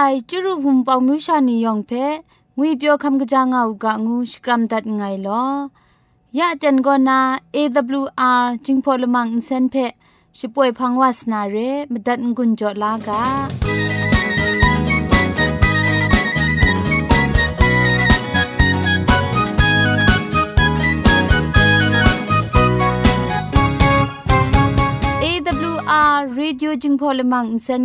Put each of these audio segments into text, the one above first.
ไอจุรุภุมปองมิวชานียองเพงวยเปียวคำกะจางเอากะงูสกรัมดัดไงลอยะเจนกอนา AWR จิงพอลมังอินเซนเพช่วยพังวาสนาเรมดัดงุนจอลากา AWR Radio จึงพอลมังอินเซน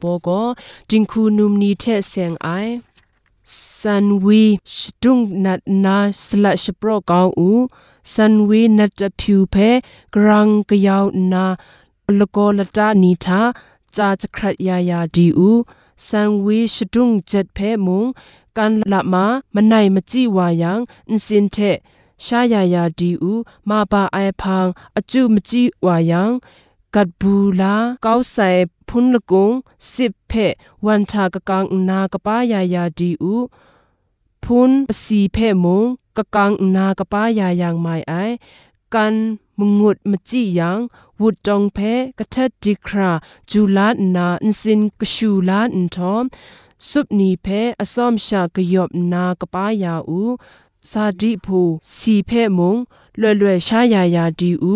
โบโกจิงคูนุมนีเทเซงไอสันวีชดุงนัดนาสละชโปรกาวอูสันวีนัดผิวเพกรังกยาวนาลโกลตานีทาจาจครัดยายาดีอูสันวีชดุงเจ็ดเพมุงกันละมามันไหนมจีวายังอินสินเทชายายาดีอูมาปาไอพังอจูมจีวายัง กัดบูลาเกาใส่พุนละกุงสิบเพวันชากะกังนากะป้ายายาดีอูพุนสีเพมงกะกังนากะป้ายายางไม่ไอกันมงุดมจิยังวุดจองเพกะทัดดิคราจูลานาอินสินกะชูลาอินทอมสุบนีเพอซอมชากะยอบนากะป้ายาอูซาดิพูสีเพมงเล่เล่ชายายาดีอู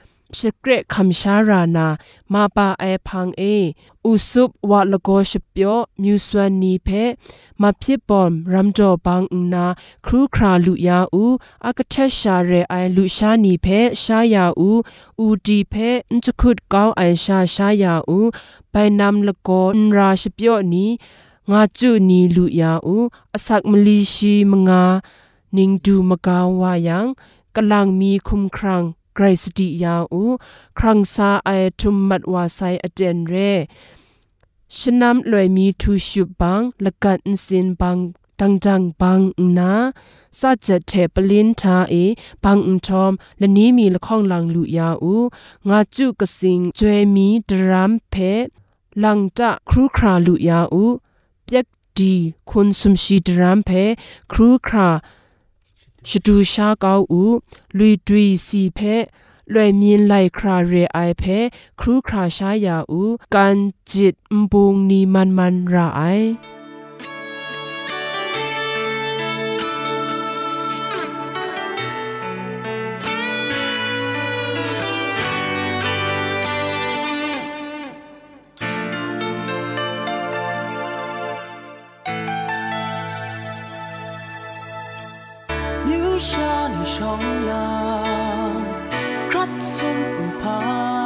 ชเกรคำชารานามาปาไอพังเออุสุบวะละโกชเปียวมิวสวนนีเพมาพิบอมรัมจอบังนาครูคราลุยาอูอากเทชาเรไอลุชานีเพชายาอูอูดีเพนจุคุดก้าวไอชาชายาอูไปนำละโกนราชเปียวนีงาจุนีลุยาอูอสักมลีชีมงานิงดูมกาวายังกำลังมีคุมครัง ไกรสติยาอูครังซาไอทุมมัดวาไซอเจนเรชนำลอยมีทูชุบังละกันสินบังดังจังบังนาซาจัดเทปลินทาเอบังอุทอมและนี้มีละข้องลังลุยาอูงาจุกสิงจวยมีดรามเพลังตะครูคราลุยาอูเปียกดีคุณสมชีดรามเพครูครา ရှတူရှားကောက်ဥလွီတွီစီဖဲလွယ်မြင်လိုက်ခရာရဲအိုင်ဖဲခရူခရာရှားယာဥကန်ဂျစ်ဘုံနီမန်မန်ရာအိုင် 重陽，骨鬆唔怕。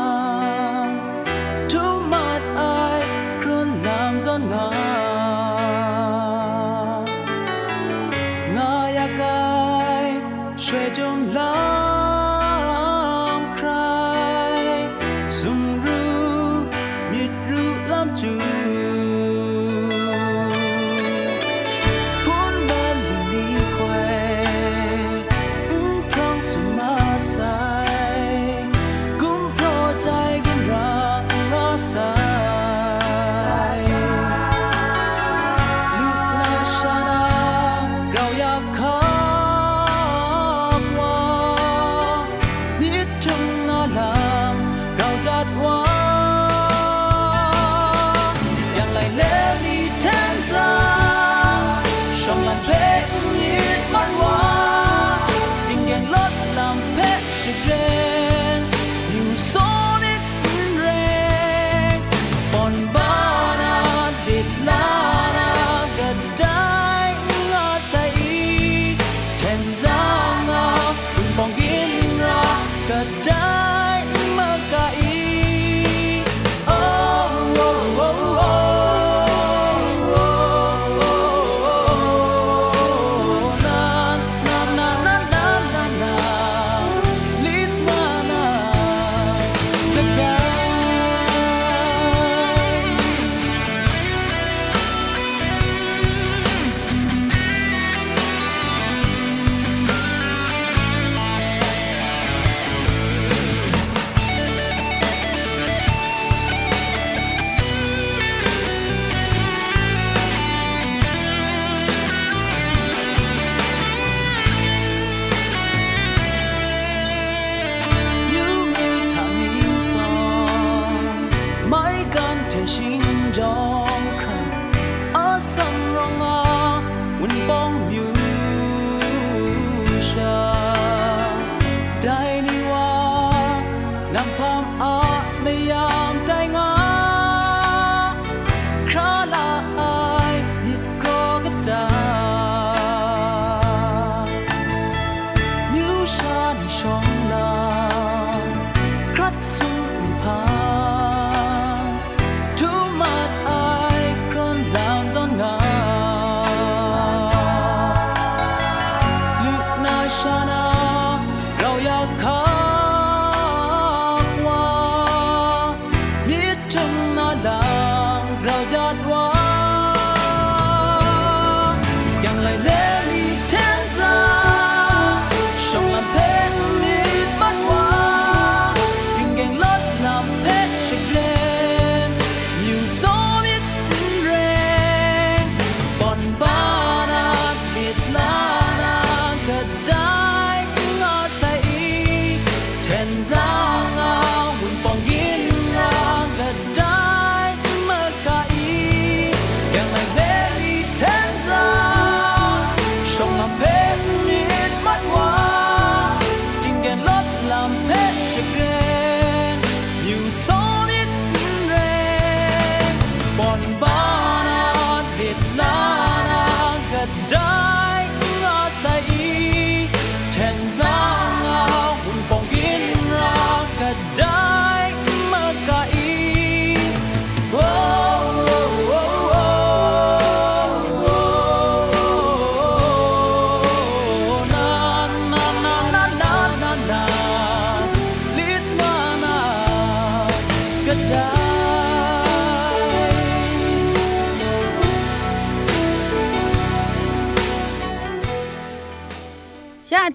call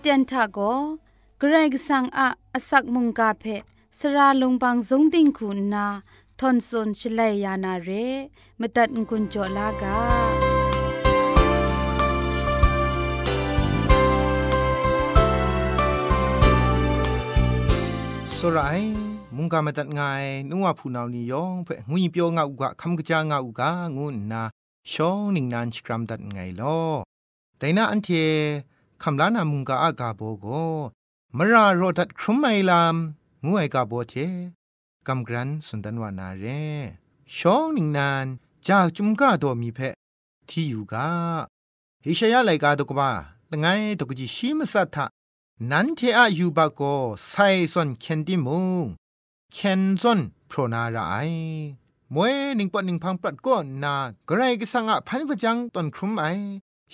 เตียนทาโกเกรกสังอาอสักมุงกาเพสราลงบางสงติงคุณนาทอนซนชลัยยานาเรมตัดกุญจลากาสรายมุงกามตัดงายนัวผู้นาวนยองเพ่งุยเปียวงาอุกะคำกะจางาอุกะงูนาชองนิงนานสกรัมตัดไงลอแต่น่าอันเท คำลานามุงกาอากาโบโกมราโรดัดครุมไมลามงูไอกาโบเจกำกรันสุนดันวานาเรชองนิงนานจากจุมกาโดมีเพที่อยู่กาฮิชยาไลกาตกบ้าละไงตกจิชิมสัทธะนันเทอะยูบาโกไซซอนเคนดิมุงเคนซอนโพรนาราไอมวยนิงปอนิงพังปัดก็นากระไรก็สังอะพันพจังตอนครุมไอ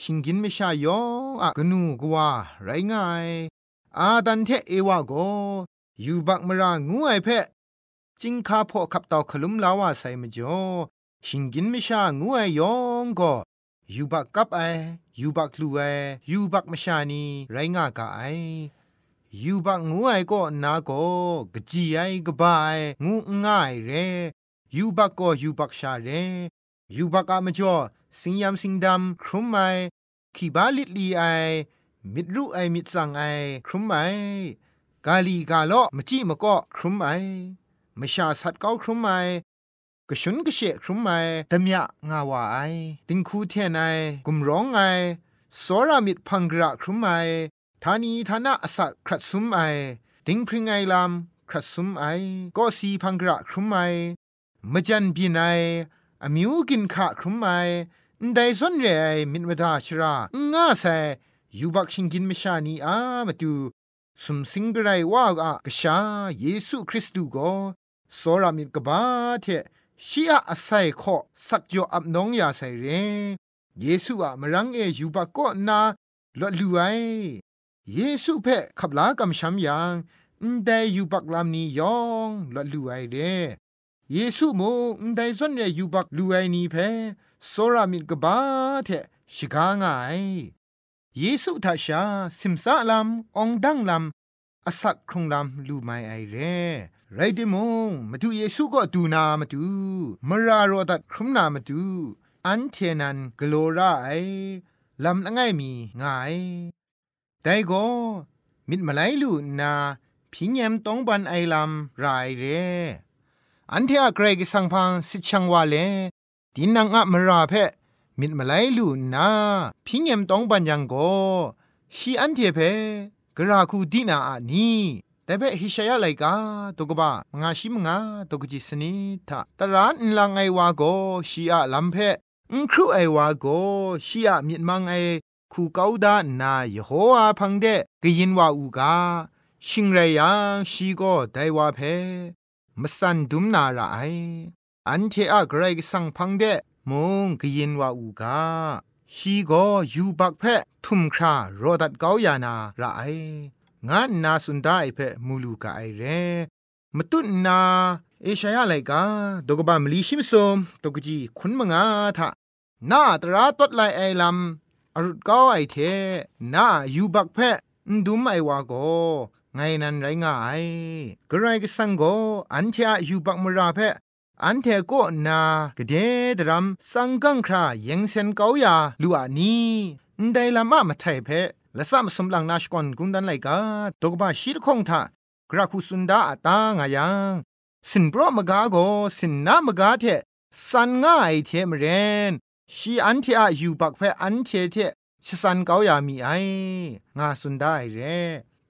ชิงกินไม่ชายองอะกนูกว่าไรง่าย อาดันเทเอวาโกยูบักมรางูไอเพจิงคาพอขับตาขลุมลาวาใส่มจ่อชิงกินไม่ชางูไอยองก็ยูบักกับไอยูบักลูไอยูบักมชานีไรง่ากาไอยูบักงูไอก็นาโกกจีไอกบายงูง่ายเรยูบักก็ยูบักชาเรยูบักอะมจ่อสิงยามสิงดำครุมไอขีบาลิดลีไอ มิดรู้ไอมิดสั่งไอครุมไอกาลีกาโลมจิมก็ครุมไอมชาสัตเก้าครุมไอกชุนกเชครุมไอตมยะงาวาไอติงคูเทนไอกุมร้องไอสรามิดพังกระครุมไอทานีทานะอสักครัดซุมไอติงพริงไอลามครัดซุมไอก็สีพังกระครุมไอมจันบีไน อมิวกินขะครุมไอไดซอนเรไอมินวดาชราง่าเซยูบักชิงกินมชานีอามาดูสุมสิงกไรว่ากะกชาเยซูคริสต์ก็สรามิดกบาเทชียอาศัยข้อสักจออับน้องยาใส่เรเยซูอะมรังเอยูบักก็นาลอลูไอเยซูเพ่ขับลากำช้ำยังแต่ยูบักลามนี้ยองลอลูไอเร เยซูโมแต่ส่วนเรยูบักลูไอนีเพ่สรามิดกบาเทชิกางไงเยซูทัชาสิมซาลัมองดังลัมอสักครุงลัมลูไมไอเรไรเดมงมาดูเยซูก็ดูนามาดูมรารอดัดครุมนามาดูอันเทนันกโลราไอลำละไงมีง่ายแต่ก็มิดมาไลลูนาพิญยมต้องบันไอลำรายเร อันเทอะเกรกสังพังสิชังวาเลดินนางอะมราเพมิดมาไลลูนาพิญยมต้องบันยังโกชีอันเทเพกราคูดีนาอะนีแต่เบฮิชยาไลกาตกบะมงาชิมงาตกจิสนิทะตรานลังไอวาโกชีอะลัมเพอุครูไอวาโกชีอะมิดมังไอคูเกาดานายโฮอาพังเดกยินวาอูกาชิงไรยังชีโกไดวาเพ มสันดุมนาราไออันเทอะไกรกสังพังเดมงกยินวาอูกาชีโกยูบักเพทุมครารอดัดเกายานาราไองานนาสุนได้เพมูลูกาไอเรมตุนนาเอชายาไลกาดกบามลีชิมซมตกจีคุนมงาทะนาตราตดไลไอลัมอรุดก้าไอเทนายูบักเพนดุมไอวาโก ไงนันไรง่ายกระไรก็สังโกอันเทอยู่บักมราเพอันเทโกนากระเดดรัมสังกังครายังเซนเกาอยาลูอานีนได้ลามามาไทเพละสัมสมลังนาชกอนกุนดันไลกาตกบาชีรคงทากราคุสุนดาตางายังสินโปรมกาโกสินนามกาเทสันง่ายเทมเรนชีอันเทอะยูบักเพอันเทเทชสันเกาอยามีไองาสุนได้เร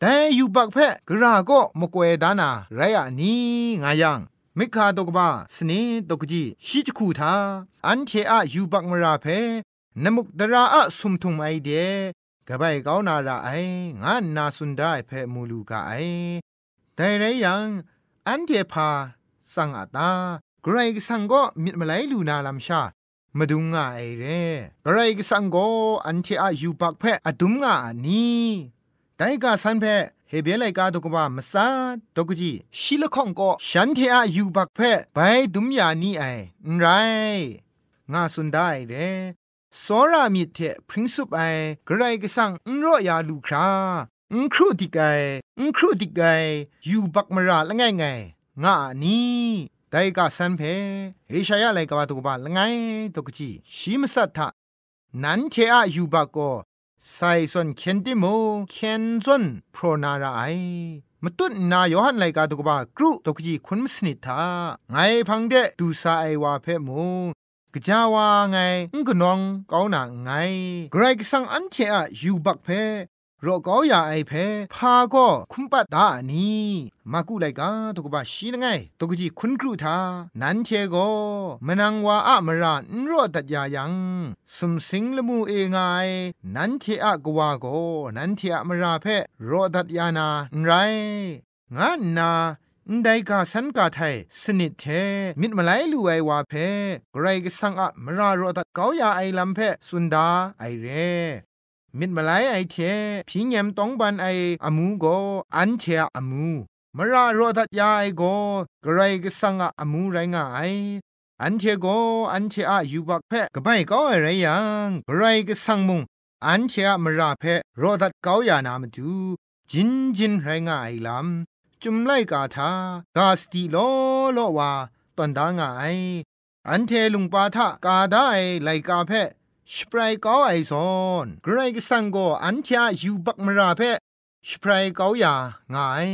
แต่ยูบักเพกราโกมกเวดานาไรอะนีงายังมิคาตกบ้าสเนตกจีชิจคูทาอันเทอะยูบักมราเพนมุกดราอะสุมทุมไอเดกบายก้าวนาราไองานนาสุนได้เพมูลูกาไอแต่ไรยังอันเทพาสังอาตาไกรกสังก็มิดมาไลลูนาลำชามาดุงงาไอเร่ไกรกสังก็อันเทอายูปักเพอดุมงาอัน นี้แต่กาสันเพเฮเบลัยกาตกบามาซาตกจีชิลข้องก็ฉันเทอายูบักเพไปดุมยานี่ไอไรงาสุนได้เร่စောရမြစ်တဲ့ပရင်စုပ်အိုင်ဂရိုင်ကဆန်အန်ရောယာလူခရာအန်ခရုတိကဲအန်ခရုတိကဲယူဘတ်မရာလငယ်ငယ်ငါနီဒိုင်ကဆန်ဖဲဟေရှာယလိုက်ကဘာတုကဘာလငိုင်းတုကကြီးရှိမစတ်ထနန်ချေအယူဘကို ไซสนเคนติโมเคนซอนโพรนาราไอมตุนนายอหันไลกาตุกบากรุตกจีคุณมสนิทาไงพังเดดูซาไอวาเพมูกจาวาไงงกนองกาวนาไงไกรกสังอันเทอะยูบักเพ รอก็อย่าไอเพพาก็คุ้มปัดดานีมากุไลกาตกบะชีนไงตกจีคุณครูทานันเทโกมนังวาอะมรานรอดัดยายังสมสิงละมูเองไงนันเทอะกวาโกนันเทอะมราเพรอดัดยานาไรงานนาได้กาสันกาไทยสนิทเทมิดมาไลลูไอวาเพไกรกสังอะมรารอดัดเกาอยาไอลำเพสุนดาไอเร มิดมาไลไอเทพิงยมต้องบันไออามูโกอันเทอามูมรารอดัดยาไอโกไกรกสังอะอามูไรงาไออันเทโกอันเทอะยูบักเพกบายก็อะไรยังไกรกสังมุงอันเทอะมราเพรอดัดเกาอยานามดูจินจินไรงาไอลำจุมไลกาทากาสติโลโลวาตอนดางไออันเทลุงปาทะกาได้ไลกาเพ สปรายกาไอซอนกรกสังโกอันเทายูบักมราเพสปรายกาวยาง่าย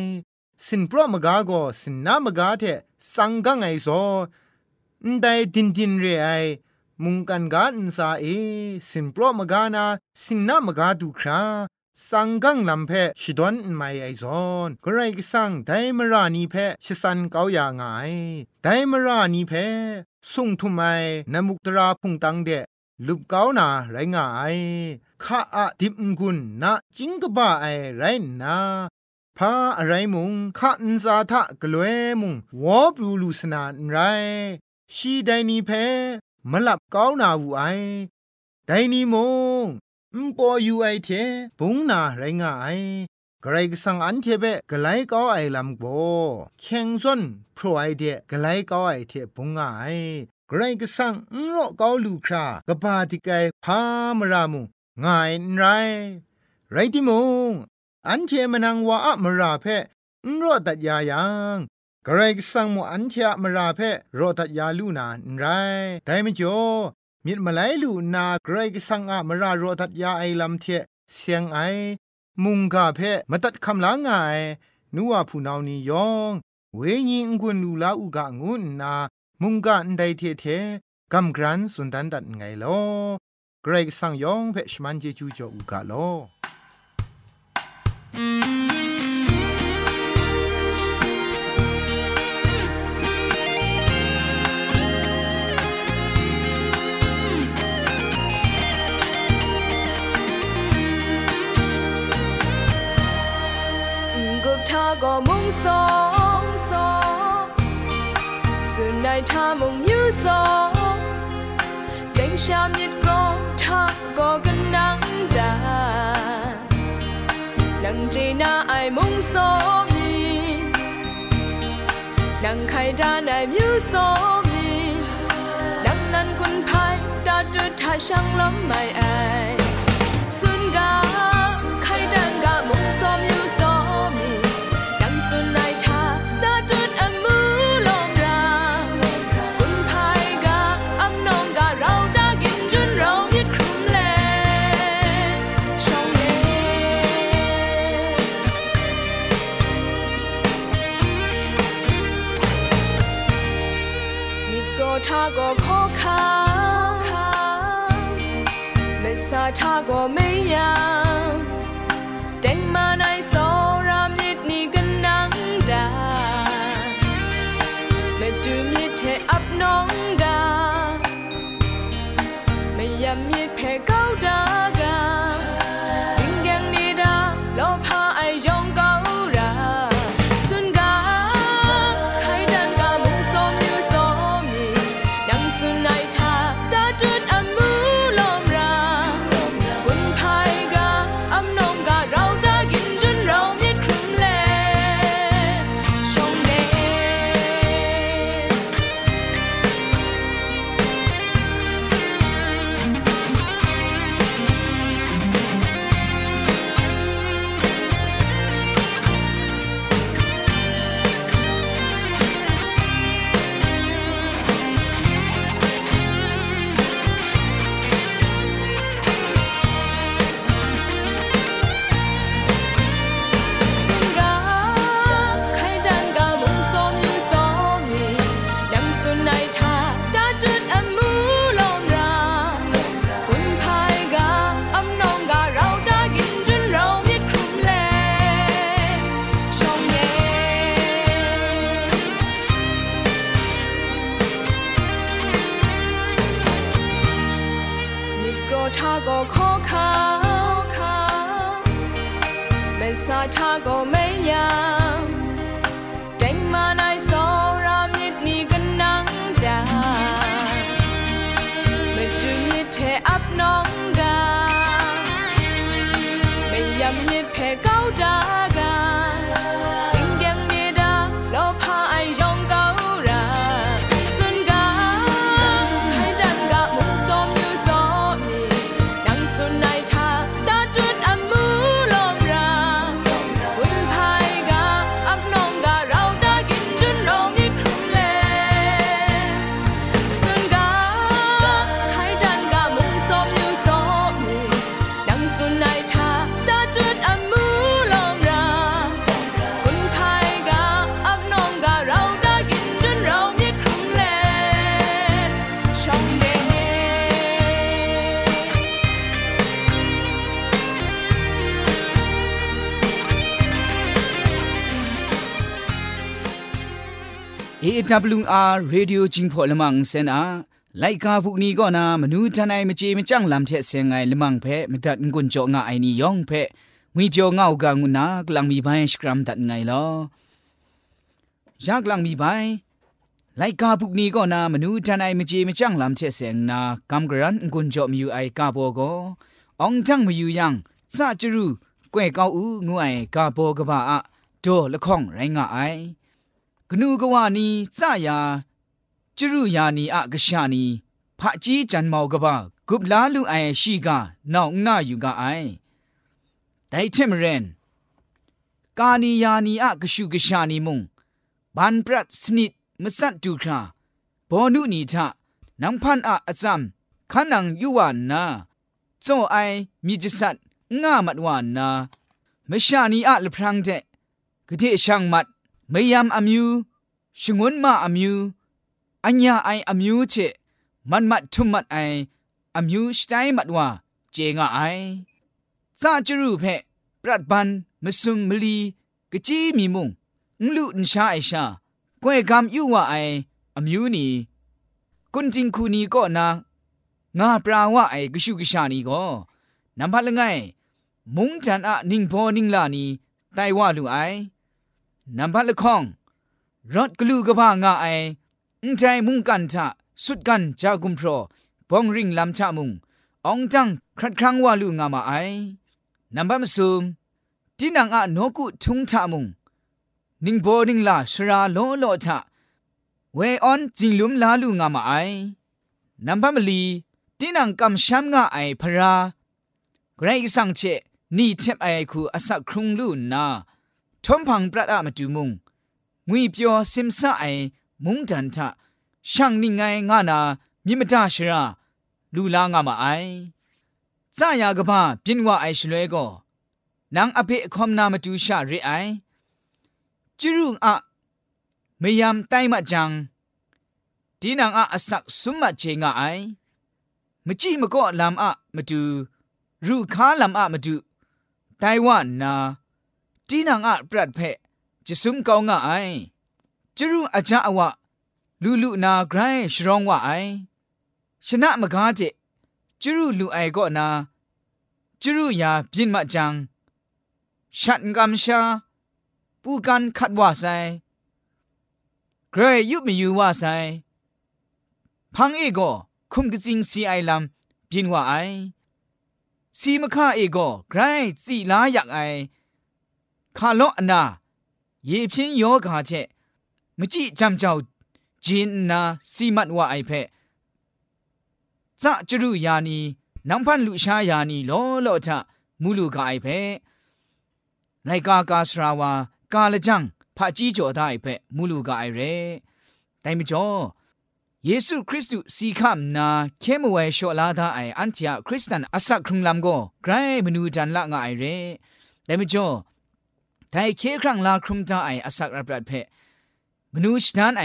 สินปรมกาโกสินนามกาเทสังกังไอโซนได้ดินดินเรไอมุงกันกาอินซาเอสินปรมกานาสินนามกาดูคราสังกังลำเพชิดอนไม่ไอซอนกรกสังไดมรานีเพชิสันเกาอย่างไงไดมรานีเพสุงทุไมนมุกตราพุงตังเด ลุบเกานาไรงายข้าอะดิบงุนนะจิงกบ้าไอไรนาพาอะไรมุงข้าอินซาทะกลวยมุงวอปรูลูสนานไร ชีไดนีเพมลับเกานาวูไอไดนีมงมปอยูไอเทปุงนาไรงายกระไรก็สังอันเทเบกไลก็ไอลำโบแข่งส่วนพรไอเดกไลก็ไอเทปุงไง กระไรก็สังนรอก็ลูครากะปาติไกพามรามุงายไรไรติมงอันเทมนังวาอะมราเพนรอตัดยายังกระไรก็สังมอันเทมราเพรอตัดยาลูนานไรแต่ไม่จ่อมิดมาไลลูนาเกรกสังอะมรารอทัดยาไอลำเทเสียงไอ มุงกาเพมาตัดคำลางไงนัวผู้นานียอง เวญิงกุนลูลาอุกะงุนนา มุงกาอันใดเทเทกำกรันสุนดันดัดไงลอเกรกสังยองเพชมันเจจูจออุกะลอ他 dài tha vùng như gió. Cánh sao nhiệt có tha, có cân nắng trà. Nặng chỉ na ai mong số mi. Nặng khai ra này như số mi. Nặng năn quân phai, ta trở thai sang lắm mai ai. Xuân ga khai đang ga mong số như ထားကိုမင်းရတင်မနိုင်စောရမြစ်နီကနန်းတာမတူမြစ်ထဲ up နောင်းတာမရမြစ်ဖဲကောက်တာက AWR Radio จิงพอลมังเซนอาไลกาพวกนี้ก็นามนูทนายมเจมจังลำเทเสงไงลมังเพมตัดงุนจงไงนี่ยองเพมีเปียวเงากางุนากลังมีใบสครัมตัดไงลอยากลังมีใบไลกาพวกนี้ก็นามนูทนายมเจมจังลำเทเสงนากำกรันงุนจอมอยู่ไอกาโบโกองจังมาอยู่ยังซาจรูกวยเกาอูงูไอกาโบกบ้าอะโดละข้องไรงะไอ กนูกวานีซายาจรุยานีอะกชานีพระจีจันมาวกบะกุบลาลูไอชีกานองนาอยู่กาไอแต่เทมเรนกานียานีอะกชูกชานีมุงบันปรัดสนิดมสัดดูคราบอนุนีทะนังพันอะอซัมขันังยุวานนาโจไอมีจิสัดง่ามัดวานนา มชานีอะลพรังเดกะเทช่ ม่ยามอามิวชงวนมาอามิวอัญญาไออามิวเชมันมัดทุมมัดไออามิวสไตมัดว่าเจงาไอซาจรูเพปรัดบันมสุงมลีกะจีมีมุงงลุนชาไอชาก้วยกำยูว่าไออามิวนี่กุนจิงคูนีก็นางาปราวาไอกชุกชานีก็นำพัดละไงมุงจันอะนิงพอนิงลานีไตว่าลูไอ นัมพัลข้องรถกลูกบ้างาไออุ้งใจมุงกันทะสุดกันจากุมพรอบองริงลำชะมุงองจังครัดครั้งว่าลูงามาไอนับพัดมสุมที่นางอะนกุทุงทะมุงนิ่งโบนิ่งลาชราโลโลทะเวออนจิงลุมลาลูงามาไอนับพัดมลีที่นางกำช้ำงาไอพระไกรสังเชนี่เทปไอคูอสักครุงลูนา ทอมพังปรัดอะมาดูมุงงุยเปียวซิมซาไอมุงดันทะช่างนี่ไงงานามิมตาชราลูลางามาไอซายากบ้าปินว่าไอชลวยก็นางอภิคอมนามาดูชาเรไอจิรุงอะไม่ยามไตมาจังดีนางอะอสักสุมมาเจงาไอมจีมก็ลำอะมาดูรูค้าลำอะมาดูไต้หวันนา จีนังอะปรัดเพจะซุมกองงะไอจรูอาจาอวะลูลูนาไกรชรองวะไอชนะมกาเจจรูลูไอก็นาจรูยาบินมาจังชัดกำชาปูกันขัดว่าไซเกรยุบมีอยู่ว่าไซพังเอโกคุมกจิงซีไอลำบินว่าไอซีมคาเอโกไกรจีลาอยากไอ คาลอนาเยพินโยกาเชมจิจำเจ้าจินนาสีมัดว่าไอเพจะจรุยานีนังพันลุชายานีโลโลทะมูลูกาไอเพไลกากาสราวากาลจังพระจีจ่อได้เพมูลูกาไอเรแต่ไม่จ่อเยซูคริสต์สีคำนาเข้มไว้ชอลา แต่ไอแต่เคครั้งลาครุมตาไออสักรับรัดเพมนุษย์นั้นไอ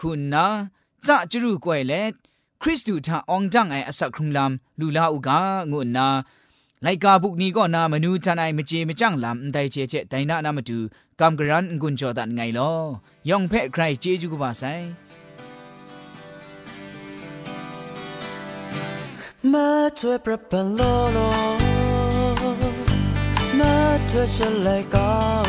คุณนะจะจรูกวยเล็คริสตูทาองจังไออสักครุมลำลูลาอุกางุนนาไลกาบุกนี้ก็นามนูจันไอมเจมจังลำได้เจเจไดนานามาดูกำกรันกุนจอดันไงลอยองเพะใครเจจูกว่าไซมาช่วยปรับปรุงโลโล มาช่วยฉันเลยก้าว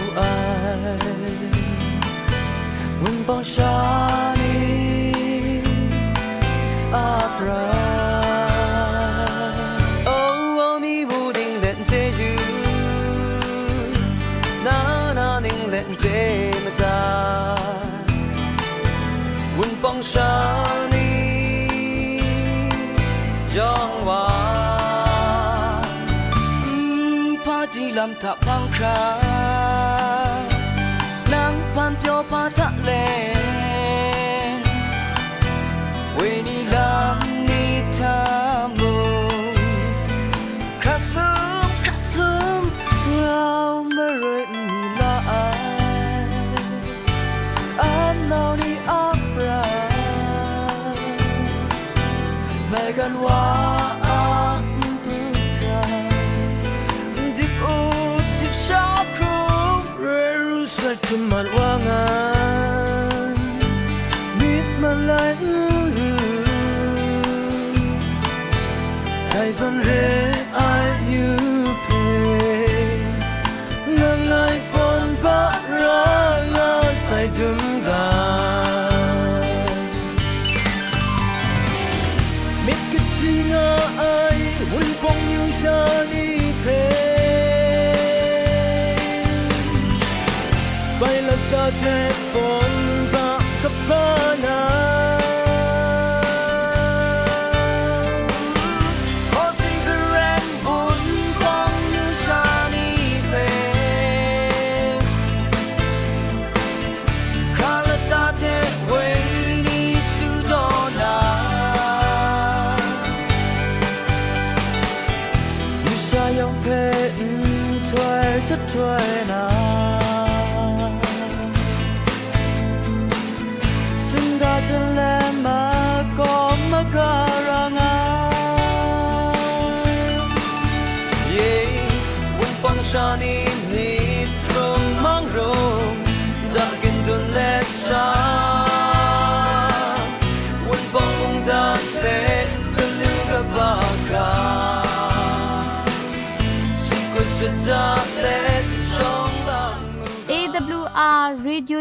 lam tha phang kha. Nang pan pyo pa tha le we ni lam ni tha mo kra sum kra sum rao ma re ni la ai. An now ni megan wa รู้สึกขึ้นมั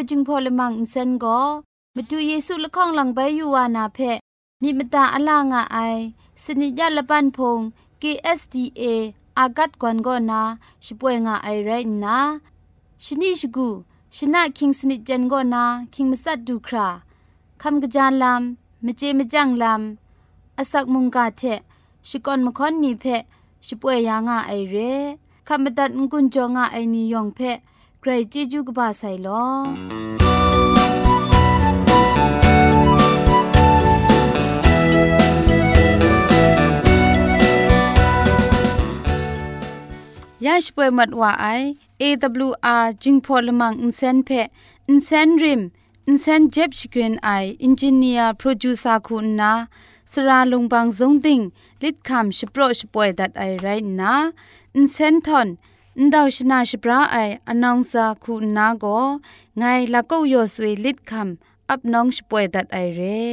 จึงพอลมังอินเซนก็มาดูเยซูละข้องหลังใบยูวานาเพมีมตาอลางอไอสนิยาละปันพง KSDA อากัดกวนก็นาช่วยงาไอไรนะชนิชกูชนะคิงสนิจันก็นาคิงมัสัดดูคราคำกระจานลำมเจมจังลำอาศักมุงกาเทชิกอนมคอนนีเพช่วยยางาไอเรคำบัดงกุนจงาไอนิยองเพ ใครจีจูกบาไซลยาชป่วยมัดว่าไอ AWR จิงพอลมังอินเซนเพอินเซนริมอินเซนเจ็บชกรีนไออินจิเนียร์โปรดิวซาคุณนาสราลงบางซงติงลิดคำชโปรชป่วยดัดไอไรนะอินเซนทอน န်ဒေါရှနာရှပရာအိုင်အနောင်စာခုနာကိုငိုင်လကောက်ယောဆွေလစ်ခမ်အပ်နောင်ရှပွဲဒတ်အိုင်ရဲ